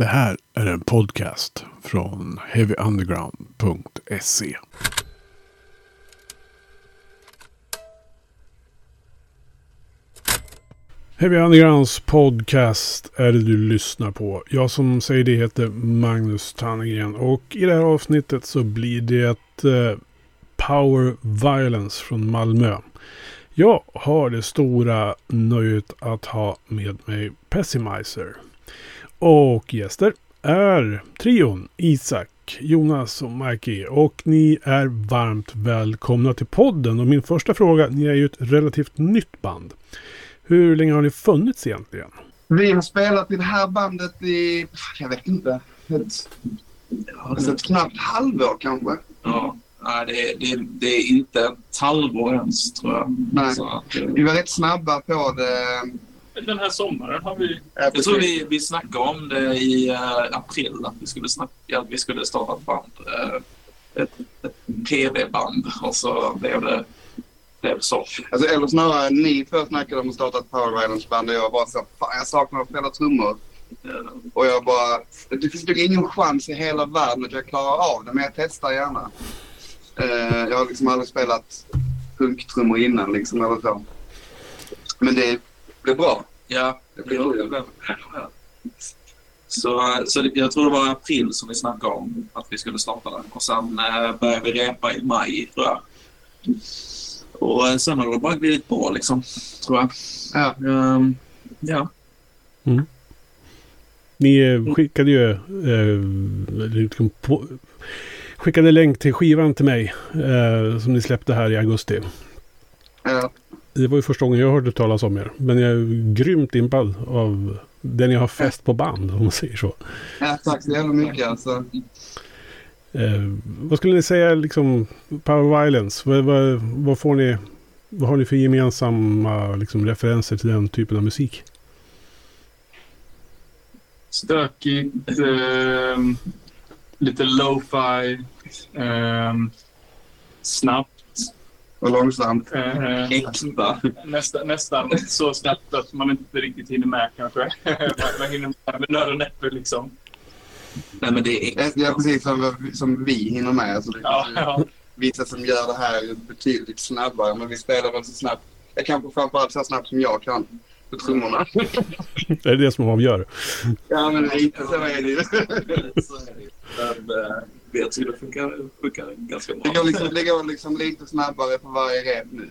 Det här är en podcast från heavyunderground.se. Heavy Undergrounds podcast är det du lyssnar på. Jag som säger det heter Magnus Tannegren och i det här avsnittet så blir det ett eh, Power Violence från Malmö. Jag har det stora nöjet att ha med mig Pessimizer. Och gäster är trion Isak, Jonas och Mikey. Och ni är varmt välkomna till podden. Och min första fråga, ni är ju ett relativt nytt band. Hur länge har ni funnits egentligen? Vi har spelat i det här bandet i, jag vet inte, ett, alltså ett knappt halvår kanske. Ja, nej, det, är- det, det är inte ett halvår ens tror jag. Nej. Så att, eh, Vi var rätt snabba på det. Den här sommaren har vi... jag tror vi, vi snackade om det i eh, april, att vi skulle, snacka, att vi skulle starta ett band. eh, ett, ett PV-band och så blev det, blev det så. Alltså, eller snarare, ni först snackade om att starta ett Power Violence-band och jag bara så, fan jag saknar att spela trummor. Och jag bara, det finns nog ingen chans i hela världen att jag klarar av det, men jag testar gärna. Eh, jag har liksom aldrig spelat punktrummor innan liksom, eller så. Men det blev bra. Ja, Det blir roligt. Så, så jag tror det var i april som vi snackade om att vi skulle starta den. Och sen eh, började vi repa i maj, tror jag. Och eh, sen har det bara glidit på, liksom, tror jag. Ja. Ehm, ja. Ni eh, skickade ju eh, liksom på, skickade länk till skivan till mig eh, som ni släppte här i augusti. Ja. Det var ju första gången jag hörde talas om er. Men jag är grymt impad av det ni har fäst på band, om man säger så. ja, tack så jävla mycket alltså. Eh, vad skulle ni säga, liksom, Power Violence? Vad, vad, vad får ni, vad har ni för gemensamma liksom, referenser till den typen av musik? Stökigt, ehm, lite lo-fi, ehm, snabbt. Och långsamt. eh, Äkta. nästa, nästan så snabbt att man inte riktigt hinner med kanske. man, hinner med med nöd och näppe liksom. Nej, men det är Ja, precis som, som vi hinner med. Alltså, det Ja, ja. vissa som gör det här betydligt snabbare, men vi spelar väl så snabbt. Jag kanske framförallt så snabbt som jag kan på trummorna. Är det det som avgör? Ja, men lite så är det ju. så är det. Men jag tror det funkar, funkar ganska bra. Det går, liksom, det går liksom lite snabbare på varje rep nu.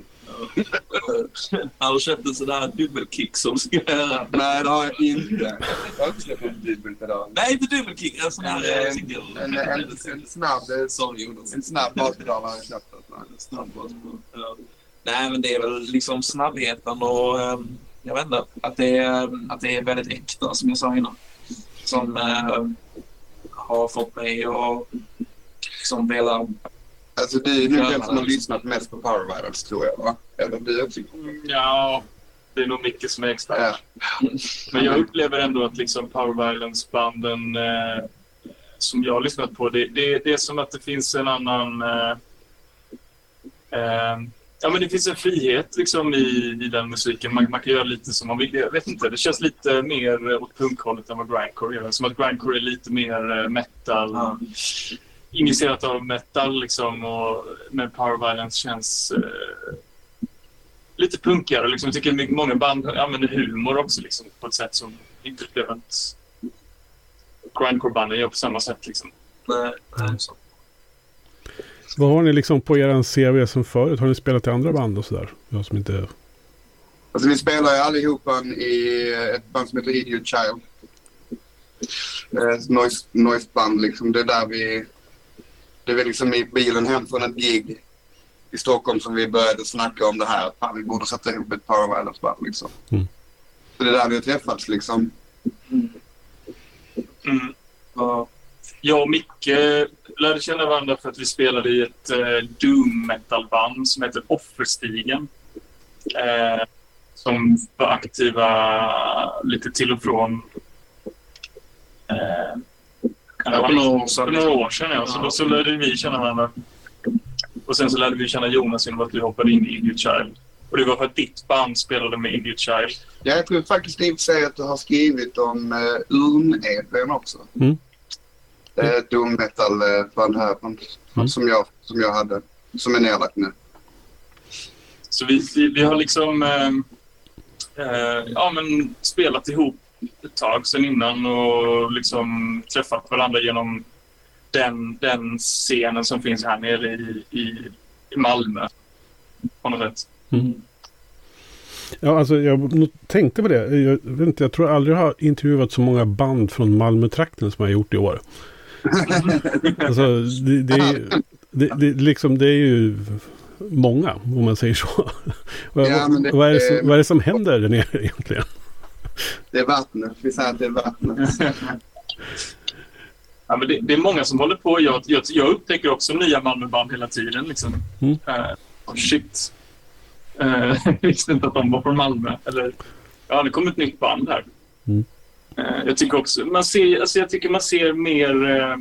Har du köpt en sån där dubbelkick som ska göra? Nej, det har jag inte. Jag har inte släppt en dubbelpedal. Nej, inte dubbelkick. En sån här eh, singel. En, en, en snabb, Sorry Jonas. en snabb baspedal har jag köpt. Snabb. Ja. Nej, men det är väl liksom snabbheten och ehm, jag vet inte, att det, är, att det är väldigt äkta som jag sa innan. Som eh, har fått mig att liksom vilja... Alltså du är nog den som har lyssnat mest på Power Violence tror jag va? Eller du också? ja, det är nog mycket som är extra. Ja. Men jag upplever ändå att liksom Power Violence-banden eh, som jag har lyssnat på, det, det, det är som att det finns en annan... Eh, eh, ja, men det finns en frihet liksom i, i den musiken. Man, man kan göra lite som man vill. Jag vet inte, det känns lite mer åt punkhållet än vad grindcore gör. Som att grindcore är lite mer eh, metal. Ja. Initierat av metal liksom. Och, men Power Violence känns eh, lite punkigare. Liksom. Jag tycker mycket- många band använder humor också liksom, på ett sätt som inte upplever att grindcore-banden gör på samma sätt. Liksom. Nej, nej, så. Vad har ni liksom på er CV som förut? Har ni spelat i andra band och sådär? Jag som inte... Alltså vi spelar ju allihopa i ett band som heter Idiot Child. Eh, Ett noise, noise-band liksom. Det är där vi... Det är liksom i bilen hem från ett gig i Stockholm som vi började snacka om det här. Att fan, vi borde sätta ihop ett Power Violence-band liksom. Mm. Så det är där vi har träffats liksom. Mm. Ja. Jag och Micke lärde känna varandra för att vi spelade i ett eh, doom metal-band som heter Offerstigen. Eh, som var aktiva lite till och från. Eh, kan Ja, för några år sedan. För några år sedan, ja. Så Ja. då så lärde vi känna varandra. Och sen så lärde vi känna Jonas genom att vi hoppade in i Idiot Child. Och det var för att ditt band spelade med Idiot Child. Ja, jag tror faktiskt i och att du har skrivit om uh, Urn-EPn också. Mm. Det är ett doom metal-band här Mm. som, jag, som jag hade. Som är nedlagt nu. Så vi, vi, vi har liksom eh, eh, ja, men spelat ihop ett tag sedan innan och liksom träffat varandra genom den, den scenen som finns här nere i, i, i Malmö. På något sätt. Mm. Ja, alltså jag tänkte på det. Jag, vet inte, jag tror aldrig jag har intervjuat så många band från Malmötrakten som jag har gjort i år. alltså, det, det, är, det, det, liksom, det är ju många, om man säger så. vad, Ja, det- vad, är det som, vad är det som händer där nere egentligen? Det är vattnet. Vi säger att det är vattnet. Ja, men det, det är många som håller på. Jag, jag, jag upptäcker också nya Malmöband hela tiden. Liksom. Mm. Oh, shit. Eh, jag visste inte att de var från Malmö. Eller, ja, det kom ett nytt band här. Mm. Eh, jag tycker också man ser, alltså jag tycker man ser mer... Eh,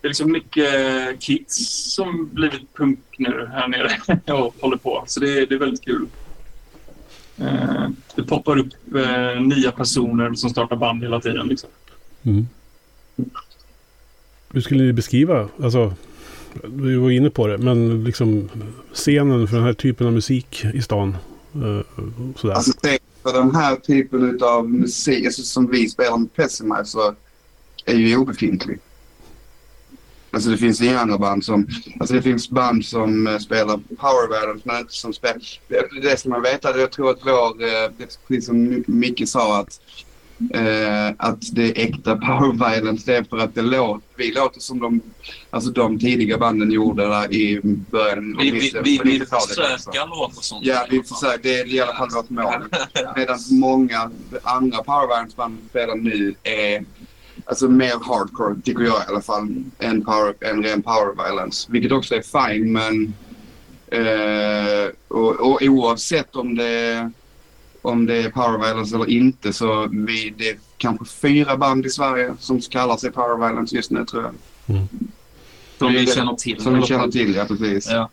det är liksom mycket kids som blivit punk nu här nere och håller på. Så det, är- det är väldigt kul. Eh, det poppar upp eh, nya personer som startar band hela tiden. Liksom. Mm. Hur skulle ni beskriva, alltså, vi var inne på det, men liksom scenen för den här typen av musik i stan? eh, sådär. Alltså för den här typen av musik alltså, som vi spelar med Pessimizer är ju obefintlig. Alltså det finns inga andra band som... Alltså det finns band som eh, spelar power men inte som spelar... Det, det ska man veta. Jag tror att vår... det- Precis som Micke sa att... Eh, att det är äkta power violence. Det är för att det låter... Vi låter som de... Alltså de tidiga banden gjorde där i början av Vi, vi, vi, på vi 90-talet, alltså. försöker låta sånt. Ja, vi försöker. Det är i alla fall vårt mål. Medan många andra powerbandsband spelar nu är alltså mer hardcore, tycker jag i alla fall, än, power, än ren power violence. Vilket också är fine, men eh, och, och oavsett om det, om det är power violence eller inte så vi, det är kanske fyra band i Sverige som kallar sig power violence just nu tror jag. Som vi känner till. Som vi känner till, ja precis. Ja.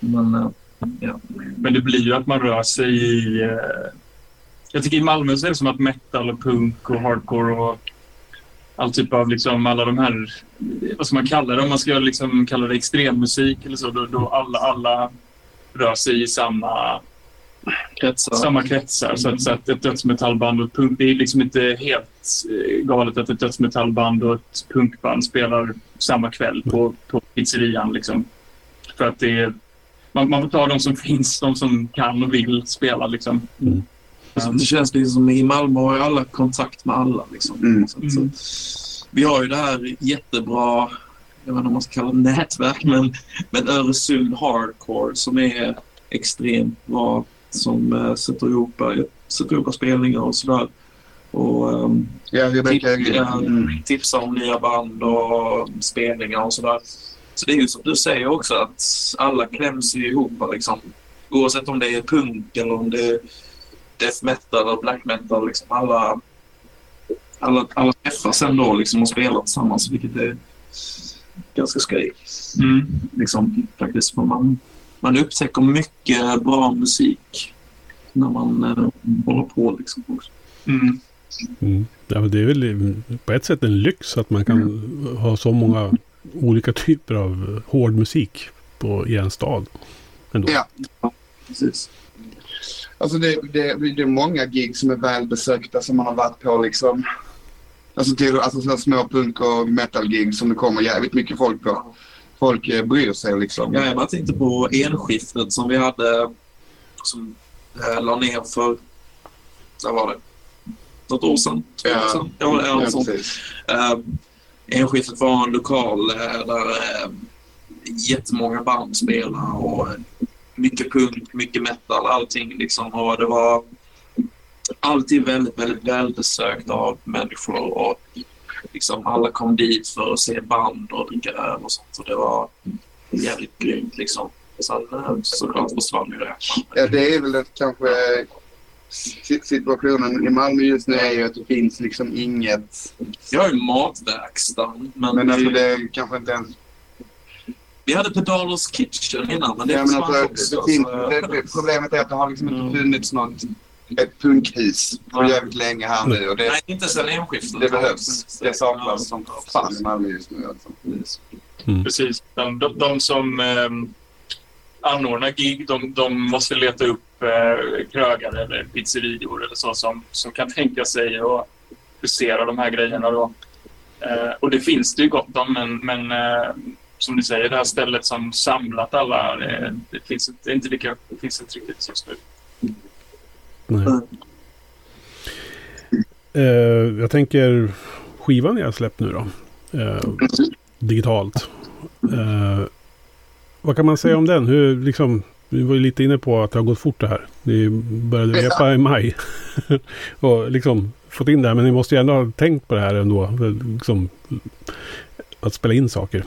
Men, eh, ja. Men det blir ju att man rör sig i... Eh, jag tycker i Malmö så är det som att metal och punk och hardcore och all typ av liksom alla de här... Vad ska man kalla det? Om man ska liksom kalla det extremmusik eller så. Då, då alla, alla rör sig i samma, Kretsar. samma kretsar. Så att, så att ett dödsmetallband och ett punk... Det är liksom inte helt eh, galet att ett dödsmetallband och ett punkband spelar samma kväll på, på pizzerian. Liksom. För att det är man, man får ta de som finns, de som kan och vill spela. Liksom. Så det känns liksom som i Malmö har alla kontakt med alla. Liksom. Mm. Så, så, vi har ju det här jättebra, jag vet inte om man ska kalla det nätverk, men, men Öresund Hardcore som är extremt bra som uh, sätter, ihop, eh, sätter ihop spelningar och sådär. Och um, Ja, Rebecka, Ja. mm. tipsar om nya band och spelningar och sådär. Så det är ju som du säger också att alla kläms ju ihop liksom. Oavsett om det är punk eller om det är death metal eller black metal. Liksom. Alla, alla, alla träffas ändå liksom och spelar tillsammans vilket är ganska skoj. Mm. Liksom, faktiskt. För man, man upptäcker mycket bra musik när man eh, håller på. Liksom, också. Mm. Mm. Ja, men det är väl på ett sätt en lyx att man kan ha så många olika typer av hård musik på, i en stad. Ändå. Ja. Precis. Alltså det, det, det är många gig som är välbesökta som man har varit på liksom. Alltså, till, alltså sådana små punk och metal-gig som det kommer jävligt mycket folk på. Folk eh, bryr sig liksom. Ja, jag bara tänkte på enskiftet som vi hade som eh, la ner för, vad var det? Något år sedan? Två år Ja. sedan? Ja, ja, Ja, precis. Eh, enskiftet var en lokal eh, där eh, jättemånga band spelade och mycket punk, mycket metal, allting liksom. Och det var alltid väldigt, väldigt välbesökt av människor och liksom alla kom dit för att se band och dricka öl och sånt. Och det var jävligt grymt liksom. Sen eh, såklart försvann ju det. Ja, det är väl det, kanske si- situationen i Malmö just nu är ju att det finns liksom inget. Jag har ju matverkstan men, Men alltså det, är kanske inte ens. Vi hade Pedalers Kitchen innan, men det Ja, men alltså, det finns, så- det, det, problemet är att det har liksom inte Mm. funnits något ett punkhus på jävligt länge här nu. Och det, Nej, inte sen hemskiftet. det behövs. Det saknas som fan precis. i Malmö just nu. Alltså. Precis. De, de, de som eh, anordnar gig, de, de måste leta upp eh, krögare eller pizzerior eller så som, som kan tänka sig att husera de här grejerna. Då. Eh, och det finns det ju gott om, men, men eh, som du säger, det här stället som samlat alla, det, det finns inte, inte lika, det finns inte riktigt just nu. Nej. Mm. Eh, jag tänker skivan jag har släppt nu då. Eh, digitalt. Eh, vad kan man säga om den? Hur, liksom, vi var ju lite inne på att det har gått fort det här. Ni började repa i maj. och liksom fått in det här. Men ni måste ju ändå ha tänkt på det här ändå. Liksom, att spela in saker.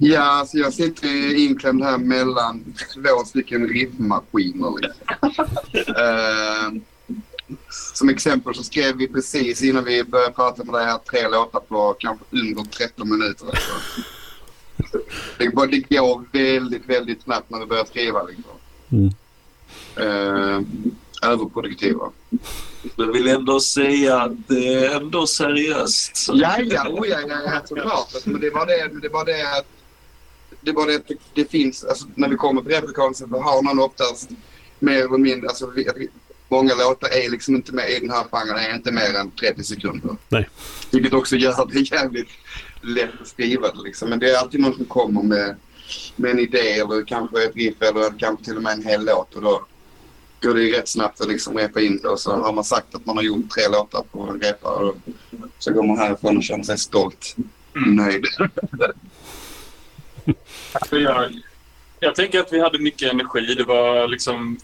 Ja, alltså jag sitter ju inklämd här mellan två stycken riffmaskiner. Liksom. Eh, som exempel så skrev vi precis innan vi började prata med det här tre låtar på kanske under 13 minuter. Alltså. Det, det går väldigt, väldigt snabbt när vi börjar skriva. Liksom. Mm. Eh, överproduktiva. Jag vill ändå säga att det är ändå seriöst. Ja, ja, oh, ja, ja, såklart. Alltså, Men det var det, det, var det att det, var det, att det finns, alltså, när vi kommer till replikation så har man oftast mer eller mindre, alltså, vi, många låtar är liksom inte med i den här genren, är inte mer än 30 sekunder. Nej. Vilket också gör det jävligt lätt att skriva liksom. Men det är alltid någon som kommer med, med en idé eller kanske ett riff eller kanske till och med en hel låt och då går det ju rätt snabbt att liksom repa in det och så har man sagt att man har gjort tre låtar på en repa och så går man härifrån och känner sig stolt. Nöjd. För Jag, jag tänker att vi hade mycket energi. Det var liksom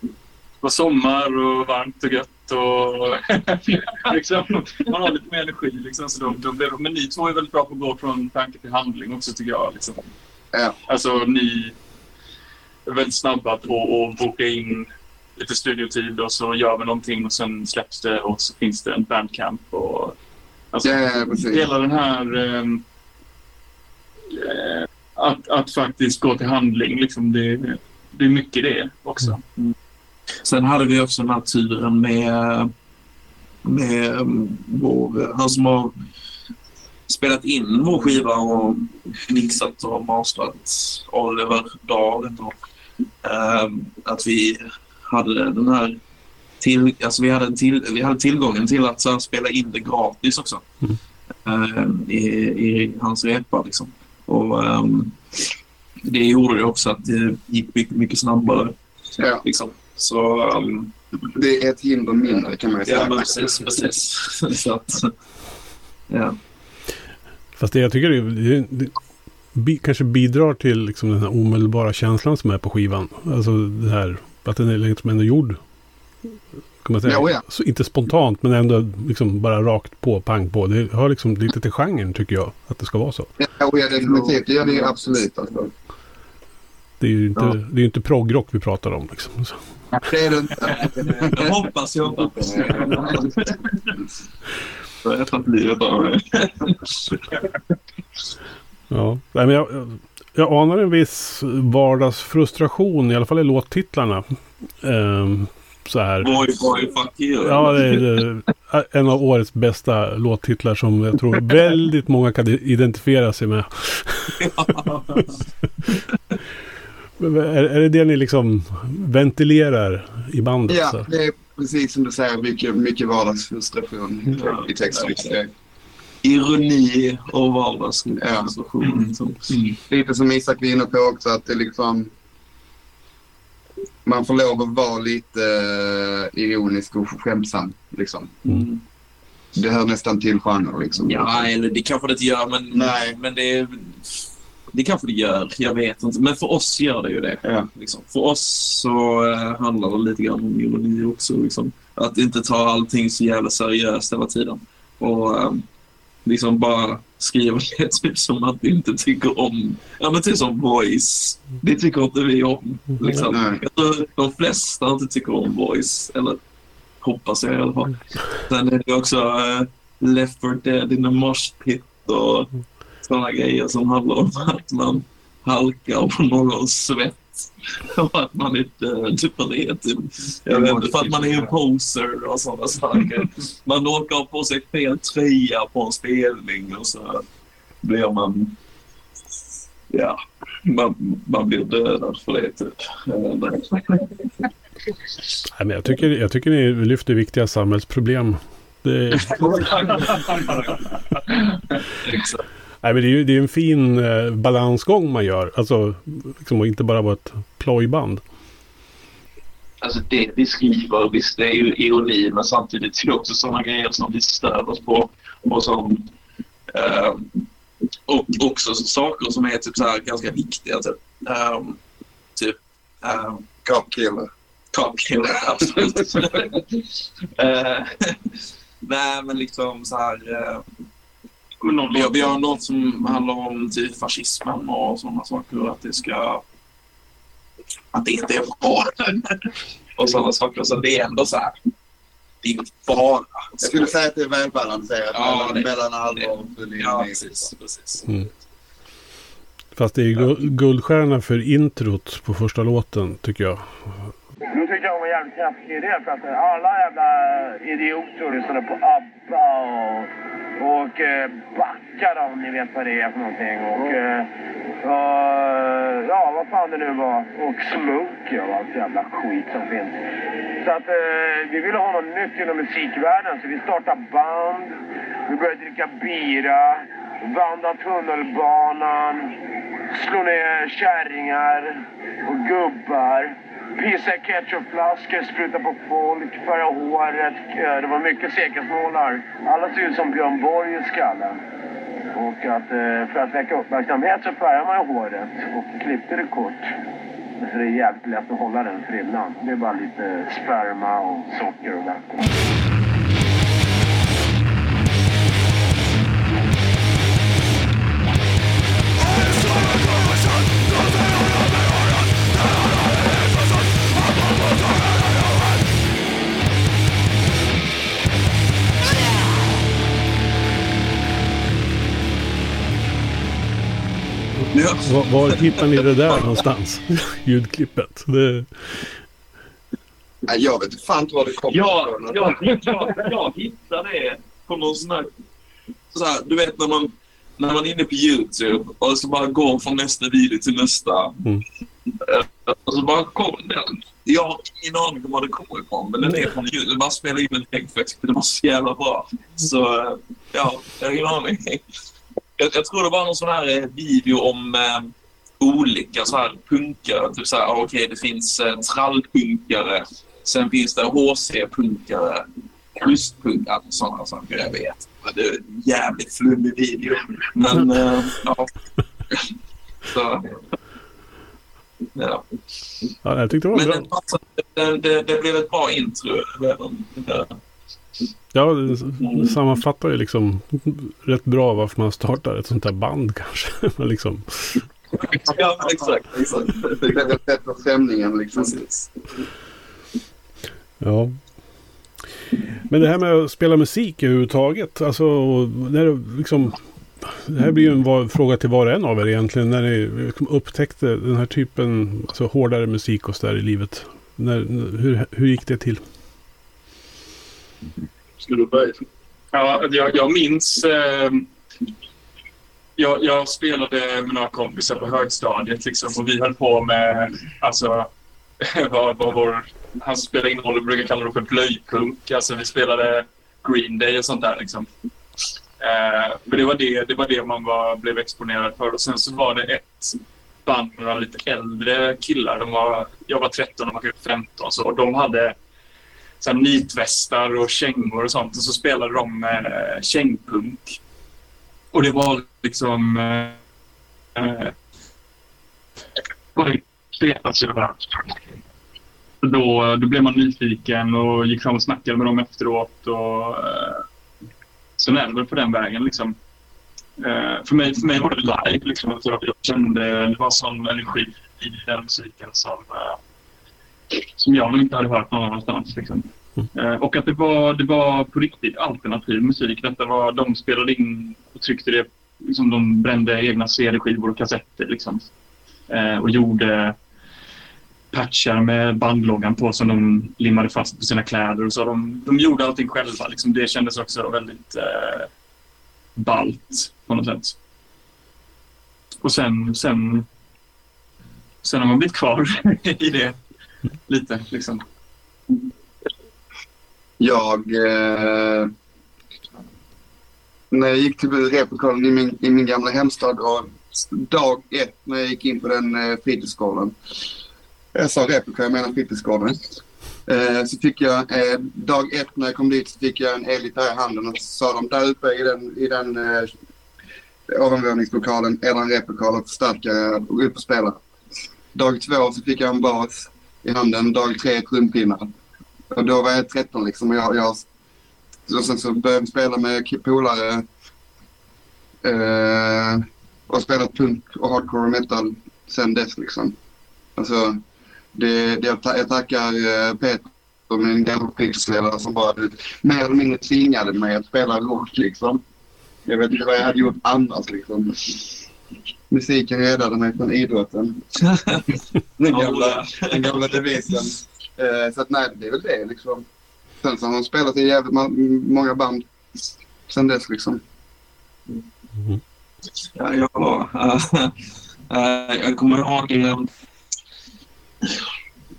det var sommar och varmt och gött. Och liksom, man har lite mer energi. Liksom, så då, då blev, men ni två är väldigt bra på att gå från tanke till handling också tycker jag. Liksom. Ja. Alltså ni väldigt snabba på att boka in lite studiotid och så gör vi någonting och sen släpps det och så finns det en bandcamp. Och, alltså, precis. hela den här ehm, eh, att, att faktiskt gå till handling, liksom, det, det är mycket det också. Sen hade vi också den här turen med, med um, vår, han som har spelat in vår skiva och mixat och mastrat Oliver Dahl. Ehm, att vi hade den här till, alltså vi hade, till, vi hade tillgången till att så här, spela in det gratis också. Mm. Ehm, i, I hans repa liksom. Och ehm, det gjorde det också att det gick mycket, mycket snabbare. Ja, Liksom. Så um, det är ett hinder mindre kan man ju ja, säga. men precis, precis. Så att, ja. Fast det jag tycker det, det bi, kanske bidrar till liksom den här omedelbara känslan som är på skivan. Alltså det här att den är liksom ändå gjord. Kan man säga. Ja, ja. Så inte spontant men ändå liksom bara rakt på, pang på. Det har liksom lite till genren tycker jag. Att det ska vara så. Ja, ja, definitivt. Det gör det ju absolut. Alltså. Det är ju inte, Ja. det är inte proggrock vi pratar om. Liksom. Så. Det är det inte. Jag hoppas, jag hoppas. Jag tar livet av mig. Ja, Nej, men jag, jag anar en viss vardagsfrustration, i alla fall i låttitlarna. Ehm, så här. Boy, boy, fuck you. Ja, det är en av årets bästa låttitlar som jag tror väldigt många kan identifiera sig med. Är, är det det ni liksom ventilerar i bandet? Ja, så? det är precis som du säger. Mycket, mycket vardagsfrustration Ja. i texten. Det- Ironi och vardagsfrustration. Ja. Liksom. Lite som Isak var inne på också att det liksom... Man får lov att vara lite eh, ironisk och skämtsam. Liksom. Mm. Det hör nästan till genren. Liksom. Ja, eller det kanske det inte gör, men, Nej. men det, det kanske det gör. Jag vet inte. Men för oss gör det ju det. Ja. Liksom. För oss så eh, handlar det lite grann om ironi också. Liksom. Att inte ta allting så jävla seriöst hela tiden. Och eh, liksom bara skriva det typ som att vi inte tycker om... Ja, men typ som Voice. Det tycker inte vi om. Liksom. Nej. Jag tror de flesta inte tycker om Voice. Eller hoppas jag i alla fall. Sen är det också eh, Left for Dead in the Mosh Pit och sådana grejer som handlar om att man halkar på någons svett och att man inte typ är typ, jag vet inte, för att man är en poser och sådana saker. Man råkar på sig fel tröja på en spelning och så blir man ja, man, man blir dödad för det typ. Nej, men jag, tycker, jag tycker ni lyfter viktiga samhällsproblem. Det, nej, men det är ju det är en fin eh, balansgång man gör. Alltså, liksom, inte bara vara ett plojband. Alltså det vi skriver, visst det är ju ironi men samtidigt är det också sådana grejer som vi stör oss på. Och som eh, och också saker som är typ så här ganska viktiga. Typ, um, typ um, Copkiller. Copkiller, absolut. uh, nej, men liksom så här. Uh, vi, har, vi har något som handlar om typ fascismen och sådana saker. Att det ska... Att det inte är bra. och sådana saker. Så det är ändå så här det är bara... Jag skulle säga att det är välbalanserat ja, mellan, mellan allvar och full Ja, precis. precis. Mm. Fast det är guldstjärna för introt på första låten, tycker jag. Nu tyckte jag hon var jävligt häftig idé för att alla jävla idioter lyssnade på ABBA och, och eh, backade om ni vet vad det är för någonting. Och, eh, och, ja, vad fan det nu var. Och Smokey och allt jävla skit som finns. Så att eh, vi ville ha något nytt inom musikvärlden så vi startade band. Vi började dricka bira, vandra tunnelbanan, slå ner kärringar och gubbar. Pissa i ketchupflaskor, spruta på folk, färga håret. Det var mycket säkerhetsmålar. Alla ser ut som Björn Borg i skallen. Och att, eh, för att väcka uppmärksamhet så färgade man håret och klippte det kort. Så det är jävligt lätt att hålla den frillan. Det är bara lite sperma och socker och vatten. Ja. Var, var hittar ni det där någonstans? Ljudklippet. Det... Nej, jag vet inte fan var det kommer ja, ifrån. Jag, jag, jag hittade det på någon sån här, så här... Du vet när man, när man är inne på YouTube och så bara går från nästa video till nästa. Mm. Och så bara kommer den. Jag har ingen aning om var det kommer ifrån. Men den är från YouTube. Man spelar in en text för det var så jävla bra. Så ja, jag har ingen aning. Jag, jag, tror det var någon sån här eh, video om eh, olika så här punkare. Typ så här, okej, okay, det finns eh, trallpunkare. Sen finns det HC-punkare. Schysstpunkare. Sådana saker. Jag vet. Det är en jävligt flummig video. Men eh, ja. Så. Ja. ja, jag tyckte det var Men bra. Det, det, det blev ett bra intro. Ja, det sammanfattar ju liksom rätt bra varför man startar ett sånt här band kanske. liksom. Ja, exakt. exakt. Det bättre stämningen liksom. Ja. Men det här med att spela musik överhuvudtaget. Alltså, när liksom, det här blir ju en fråga till var och en av er egentligen. När ni liksom upptäckte den här typen, alltså hårdare musik och sådär i livet. När, hur, hur gick det till? Ska du börja? Ja, jag, jag minns... Eh, jag, jag, spelade med några kompisar på högstadiet liksom, och vi höll på med... Alltså, vad, vad vår, han spelade in roll brukar kalla det för blöjpunk. Alltså, vi spelade Green Day och sånt där. Liksom. Eh, men det var det, det var det man var, blev exponerad för. Och sen så var det ett band med några lite äldre killar. De var, jag var 13 och de var typ 15. Så de hade så här, nitvästar och kängor och sånt. Och så spelade de eh, kängpunk. Och det var liksom... Eh, eh spelas överallt. Då, då blev man nyfiken och gick fram och snackade med dem efteråt. Och, eh, sen är det väl på den vägen. Liksom. Eh, för, mig, för mig var det live. Liksom, jag kände det var sån energi i den musiken som, eh, som jag nog inte hade hört någon annanstans. Liksom. Mm. och att det var, det var på riktigt alternativ musik. Detta var, de spelade in och tryckte det liksom, de brände egna CD-skivor och kassetter. Liksom. Eh, och gjorde patchar med bandloggan på som de limmade fast på sina kläder. Och så. De, de gjorde allting själva. Liksom. Det kändes också väldigt eh, ballt på något sätt. Och sen, sen, sen har man blivit kvar i det lite. Liksom. Jag... Eh, när jag gick till replokalen i min, i min gamla hemstad och dag ett när jag gick in på den eh, fritidsgården. Jag sa replika, jag menar fritidsgården. Eh, så fick jag, eh, dag ett när jag kom dit så fick jag en elgitarr i handen och så sa de där uppe i den, i den eh, ovanvåningslokalen är det en replokal och förstärkare och upp och spela. Dag två så fick jag en bas i handen. Dag tre trumpinnar. Och då var jag 13 liksom och jag, jag och sen så började jag spela med polare. Eh, och spelat punk och hardcore metal sen dess liksom. Alltså, det, det, jag tackar eh, Peter, min gamla som bara mer eller mindre tvingade mig att spela rock liksom. Jag vet inte vad jag hade gjort annars liksom. Musiken räddade mig från idrotten. den, gamla, den gamla devisen. Eh, så att nej, det är väl det liksom. Sen så har han spelat i jävligt många band sen dess liksom. Mm. Ja, jag, äh, äh, jag kommer ihåg... Äh,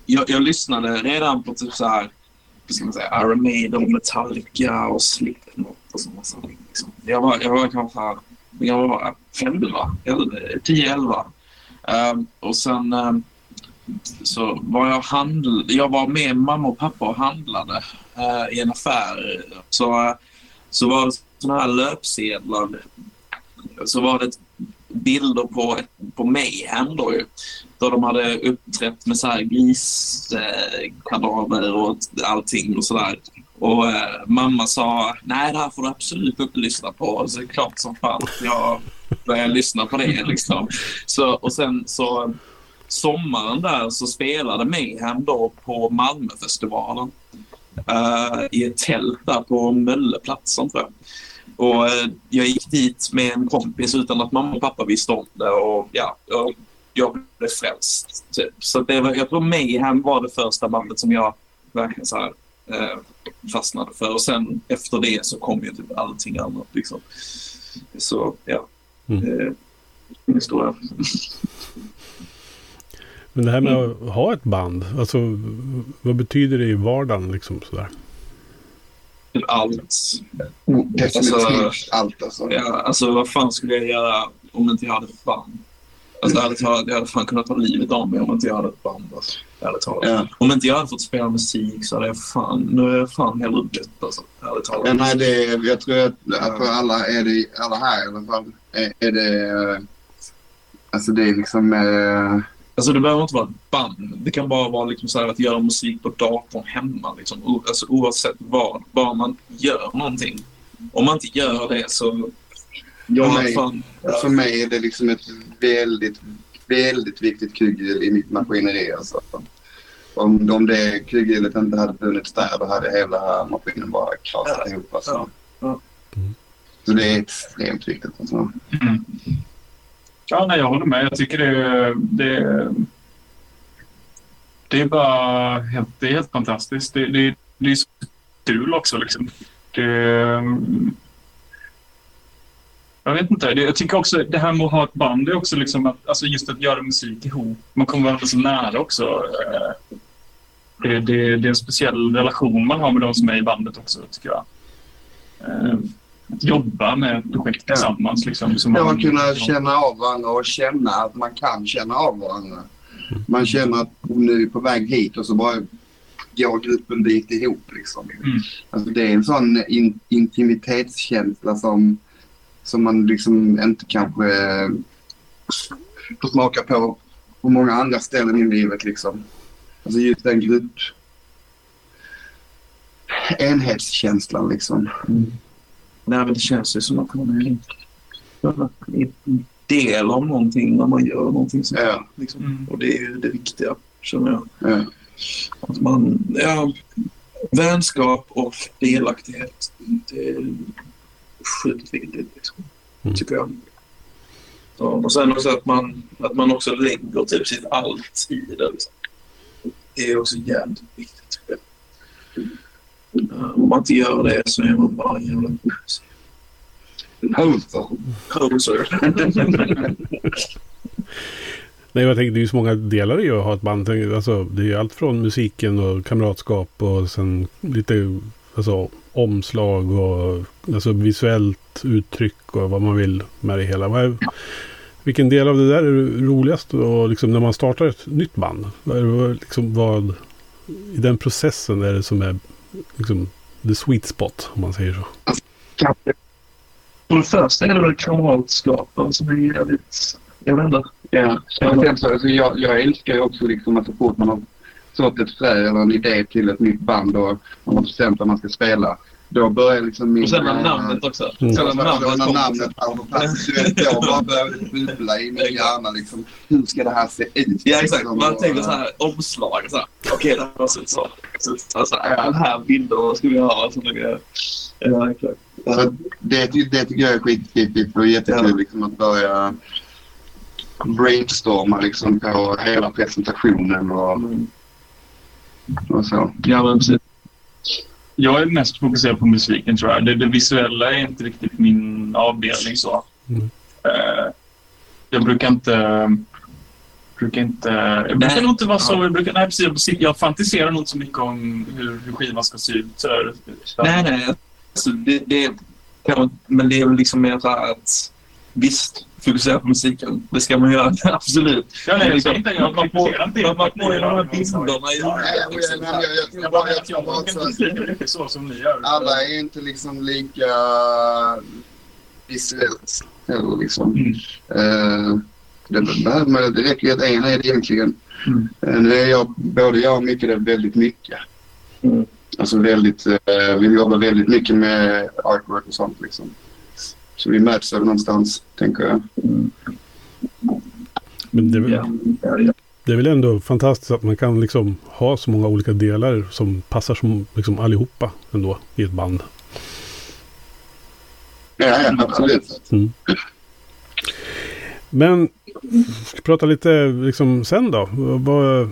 jag, jag lyssnade redan på typ så här, ska man säga, Iron Maiden, Metallica och Slipknot och sådana saker. Liksom. Jag var, jag var kanske jag var 11, 10, 11. Um, och sen um, så var jag handl jag var med mamma och pappa och handlade uh, i en affär. Så, uh, så var det sådana här löpsedlar. Så var det bilder på, på Mayhem då ju. Då de hade uppträtt med så här griskadaver eh, och allting och sådär. Och eh, mamma sa, nej det här får du absolut inte lyssna på. Så är klart som fan jag började lyssna på det liksom. Så, och sen så sommaren där så spelade Mayhem då på Malmöfestivalen. Uh, I ett tält där på Mölleplatsen tror jag. Och uh, jag gick dit med en kompis utan att mamma och pappa visste om det. Och ja, jag, jag blev frälst. Typ. Så det var, jag tror Mayhem var det första bandet som jag verkligen så här, uh, fastnade för. Och sen efter det så kom ju typ allting annat. Liksom. Så ja, mm. eh, historia. Men det här med mm. att ha ett band, alltså vad betyder det i vardagen liksom sådär? Allt. Definitivt alltså, allt alltså. Ja, alltså vad fan skulle jag göra om inte jag hade ett band? Alltså ärligt talat, jag hade fan kunnat ta livet av mig om inte jag hade ett band. Alltså, ärligt talat. Ja. Om inte jag hade fått spela musik så hade jag fan, nu är jag fan hellre dött alltså. Ärligt talat. Ja, nej, det, jag tror att för alla, är det, alla här i alla fall, är, är det, alltså det är liksom, eh, Alltså det behöver inte vara ett band. Det kan bara vara liksom så att göra musik på datorn hemma. Liksom. Alltså oavsett vad. Bara man gör någonting. Om man inte gör det så... Ja, mig, fan, ja. För mig är det liksom ett väldigt, väldigt viktigt kugghjul i mitt maskineri. Alltså. Om, om det kugghjulet inte hade funnits där då hade hela maskinen bara krasat ja. ihop. Alltså. Ja. Ja. Så det är extremt viktigt. Alltså. Mm. Ja, nej, jag håller med. Jag tycker det, det, det är bara helt, det är helt fantastiskt. Det, det, det är så kul också. Liksom. Det, jag vet inte. jag tycker också det här med att ha ett band, är också liksom att, alltså just att göra musik ihop. Man kommer varandra så nära också. Eh, det, det, det är en speciell relation man har med de som är i bandet också, tycker jag. Eh, jobba med ett projekt tillsammans. Liksom, som ja, man kunna känna av varandra och känna att man kan känna av varandra. Man känner att nu är på väg hit och så bara går gruppen dit ihop. Liksom. Mm. Alltså, det är en sån in, intimitetskänsla som, som man liksom inte kanske får smaka på på många andra ställen i livet. Liksom. Alltså just den grupp enhetskänslan liksom. Mm. Nej, men det känns ju som att man är en del av någonting när man gör någonting sånt. Ja. Liksom. Mm. Och det är ju det viktiga, känner jag. Ja. Att man, ja, vänskap och delaktighet. Det sjukt viktigt. Liksom. Mm. tycker jag. Ja, och sen också att man, att man också lägger typ sitt allt i det. Liksom. Det är också jävligt viktigt. Tycker jag. Ja, Om man inte gör det så är man bara en jävla Hoser. poser. Nej, jag tänker det är ju så många delar i att ha ett band. Alltså, det är ju allt från musiken och kamratskap och sen lite alltså, omslag och alltså, visuellt uttryck och vad man vill med det hela. Vad är, vilken del av det där är roligast och liksom när man startar ett nytt band? Vad, liksom, vad i den processen är det som är liksom, the sweet spot om man säger så? För det första är det väl kamratskapen som är jävligt... Jag vet inte. Ja. Så, alltså, jag, jag älskar ju också liksom att så fort man har sått ett frö eller en idé till ett nytt band och man har bestämt vad man ska spela. Då börjar liksom min... Och sen när eh, namnet också. Mm. Sen när namnet kommer. namnet är på plats, då bara börjar det bubbla i min hjärna liksom. Hur ska det här se ut? Ja, exakt. Man tänker så här omslag. Så här. Okej, det här ser ut så. så, så, här, Den här bilden ska vi ha. Så det, ja, exakt. Så det, det tycker jag är skitfiffigt och jättekul Ja. liksom, att börja brainstorma liksom, på hela presentationen och, Mm. Och så. Ja, men precis. Jag är mest fokuserad på musiken tror jag. Det, det visuella är inte riktigt min avdelning så. Mm. Eh, jag brukar inte... Brukar inte jag brukar nog inte vara så... Jag, brukar, nej, precis, jag fantiserar nog inte så mycket om hur, hur skivan ska se ut. Så, Nej, nej. Alltså, det, det, men det är väl liksom mer så här att visst, fokusera på musiken. Det ska man göra, absolut. Ja, nej, jag liksom, jag man får, man får ju de här på- bilderna i huvudet. liksom. så som ni gör. alla är inte liksom lika visuellt heller liksom. Mm. Eh, det, det, men det räcker ju att en är det egentligen. Mm. Eh, nu är jag, både jag och Micke det väldigt mycket. Mm. Alltså väldigt, eh, vi jobbar väldigt mycket med artwork och sånt liksom. Så vi möts väl någonstans, tänker jag. Men det, är väl- Ja, det är väl ändå fantastiskt att man kan liksom ha så många olika delar som passar som liksom allihopa ändå i ett band. Ja, ja absolut. Mm. Men ska prata lite liksom sen då. Vad,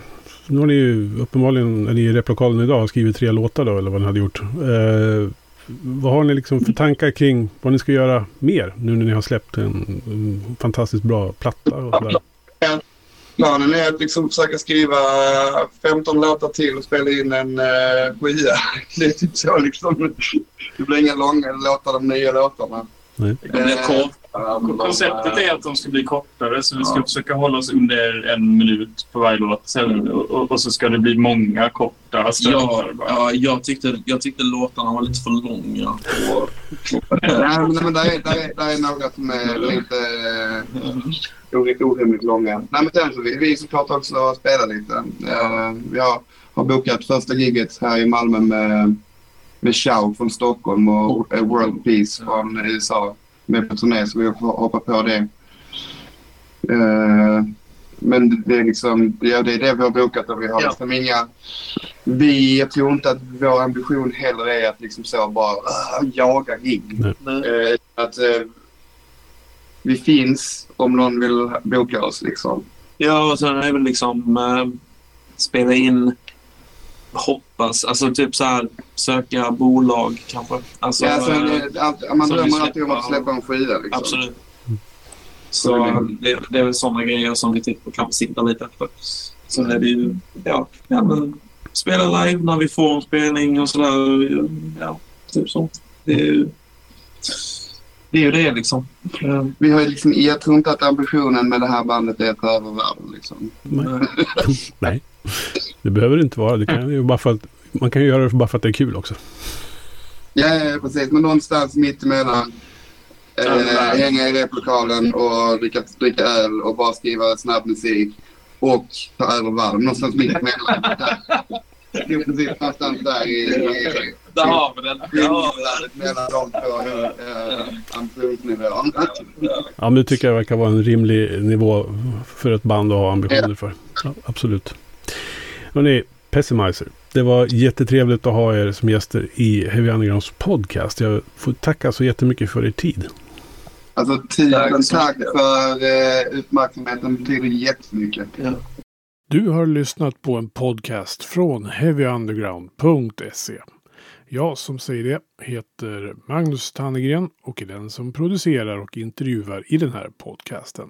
nu har ni ju uppenbarligen, är ni i replokalen idag, skrivit tre låtar då eller vad ni hade gjort. Eh, vad har ni liksom för tankar kring vad ni ska göra mer nu när ni har släppt en, en fantastiskt bra platta och sådär? Planen är att liksom försöka skriva 15 låtar till och spela in en eh, uh, skiva. Det är typ så liksom. Det blir inga långa låtar, de nya låtarna. Nej. Kort. Konceptet är att de ska bli kortare, så vi ska försöka hålla oss under en minut på varje låt. Sen, och, och, så ska det bli många korta. Ja, ja, jag, tyckte, jag tyckte låtarna var lite för långa. Nej, men, men där, är, där, är, där är några som är lite uh, orimligt långa. Nej, men sen så vi, vi såklart också spela lite. Uh, vi har, har bokat första giget här i Malmö med, med Chow från Stockholm och World Peace från USA med på turné så vi får hoppa på det. Eh, men det är liksom, ja, det är det vi har bokat och vi har Ja. liksom inga... Vi, jag tror inte att vår ambition heller är att liksom så bara uh, jaga gig. Att eh, vi finns om någon vill boka oss liksom. ja, och sen är det väl liksom spela in, hoppas, alltså typ så här söka bolag kanske. Alltså, ja, sen, eh, eh, allt, man drömmer alltid om att släppa en skiva liksom. Absolut. Så Så det, det är väl sådana grejer som vi typ kan sitta lite efter. Sen är det ju, ja, ja men, spela live när vi får en spelning och sådär. Ja, typ sånt. Det är ju det, är ju det liksom. Eh, Vi har ju liksom, jag tror inte att ambitionen med det här bandet är att ta över världen liksom. Nej. Nej, det behöver det inte vara. Det kan ju bara för att, man kan ju göra det bara för att det är kul också. Ja, ja, precis. Men någonstans mitt emellan. Eh, hänga i replokalen och dricka, dricka öl och bara skriva snabb musik. Och ta över världen. Någonstans mitt emellan. Där. Det är precis någonstans där i... i Där har vi den. Där har vi den. mellan de två eh, ambitionsnivåerna. Ja, men det tycker jag verkar vara en rimlig nivå för ett band att ha ambitioner för. Ja, absolut. Hörrni, Pessimizer. Det var jättetrevligt att ha er som gäster i Heavy Undergrounds podcast. Jag får tacka så jättemycket för er tid. Alltså tusen Tack tack mycket. för eh, uppmärksamheten. Det betyder jättemycket. Du har lyssnat på en podcast från heavyunderground.se. Jag som säger det heter Magnus Tannegren och är den som producerar och intervjuar i den här podcasten.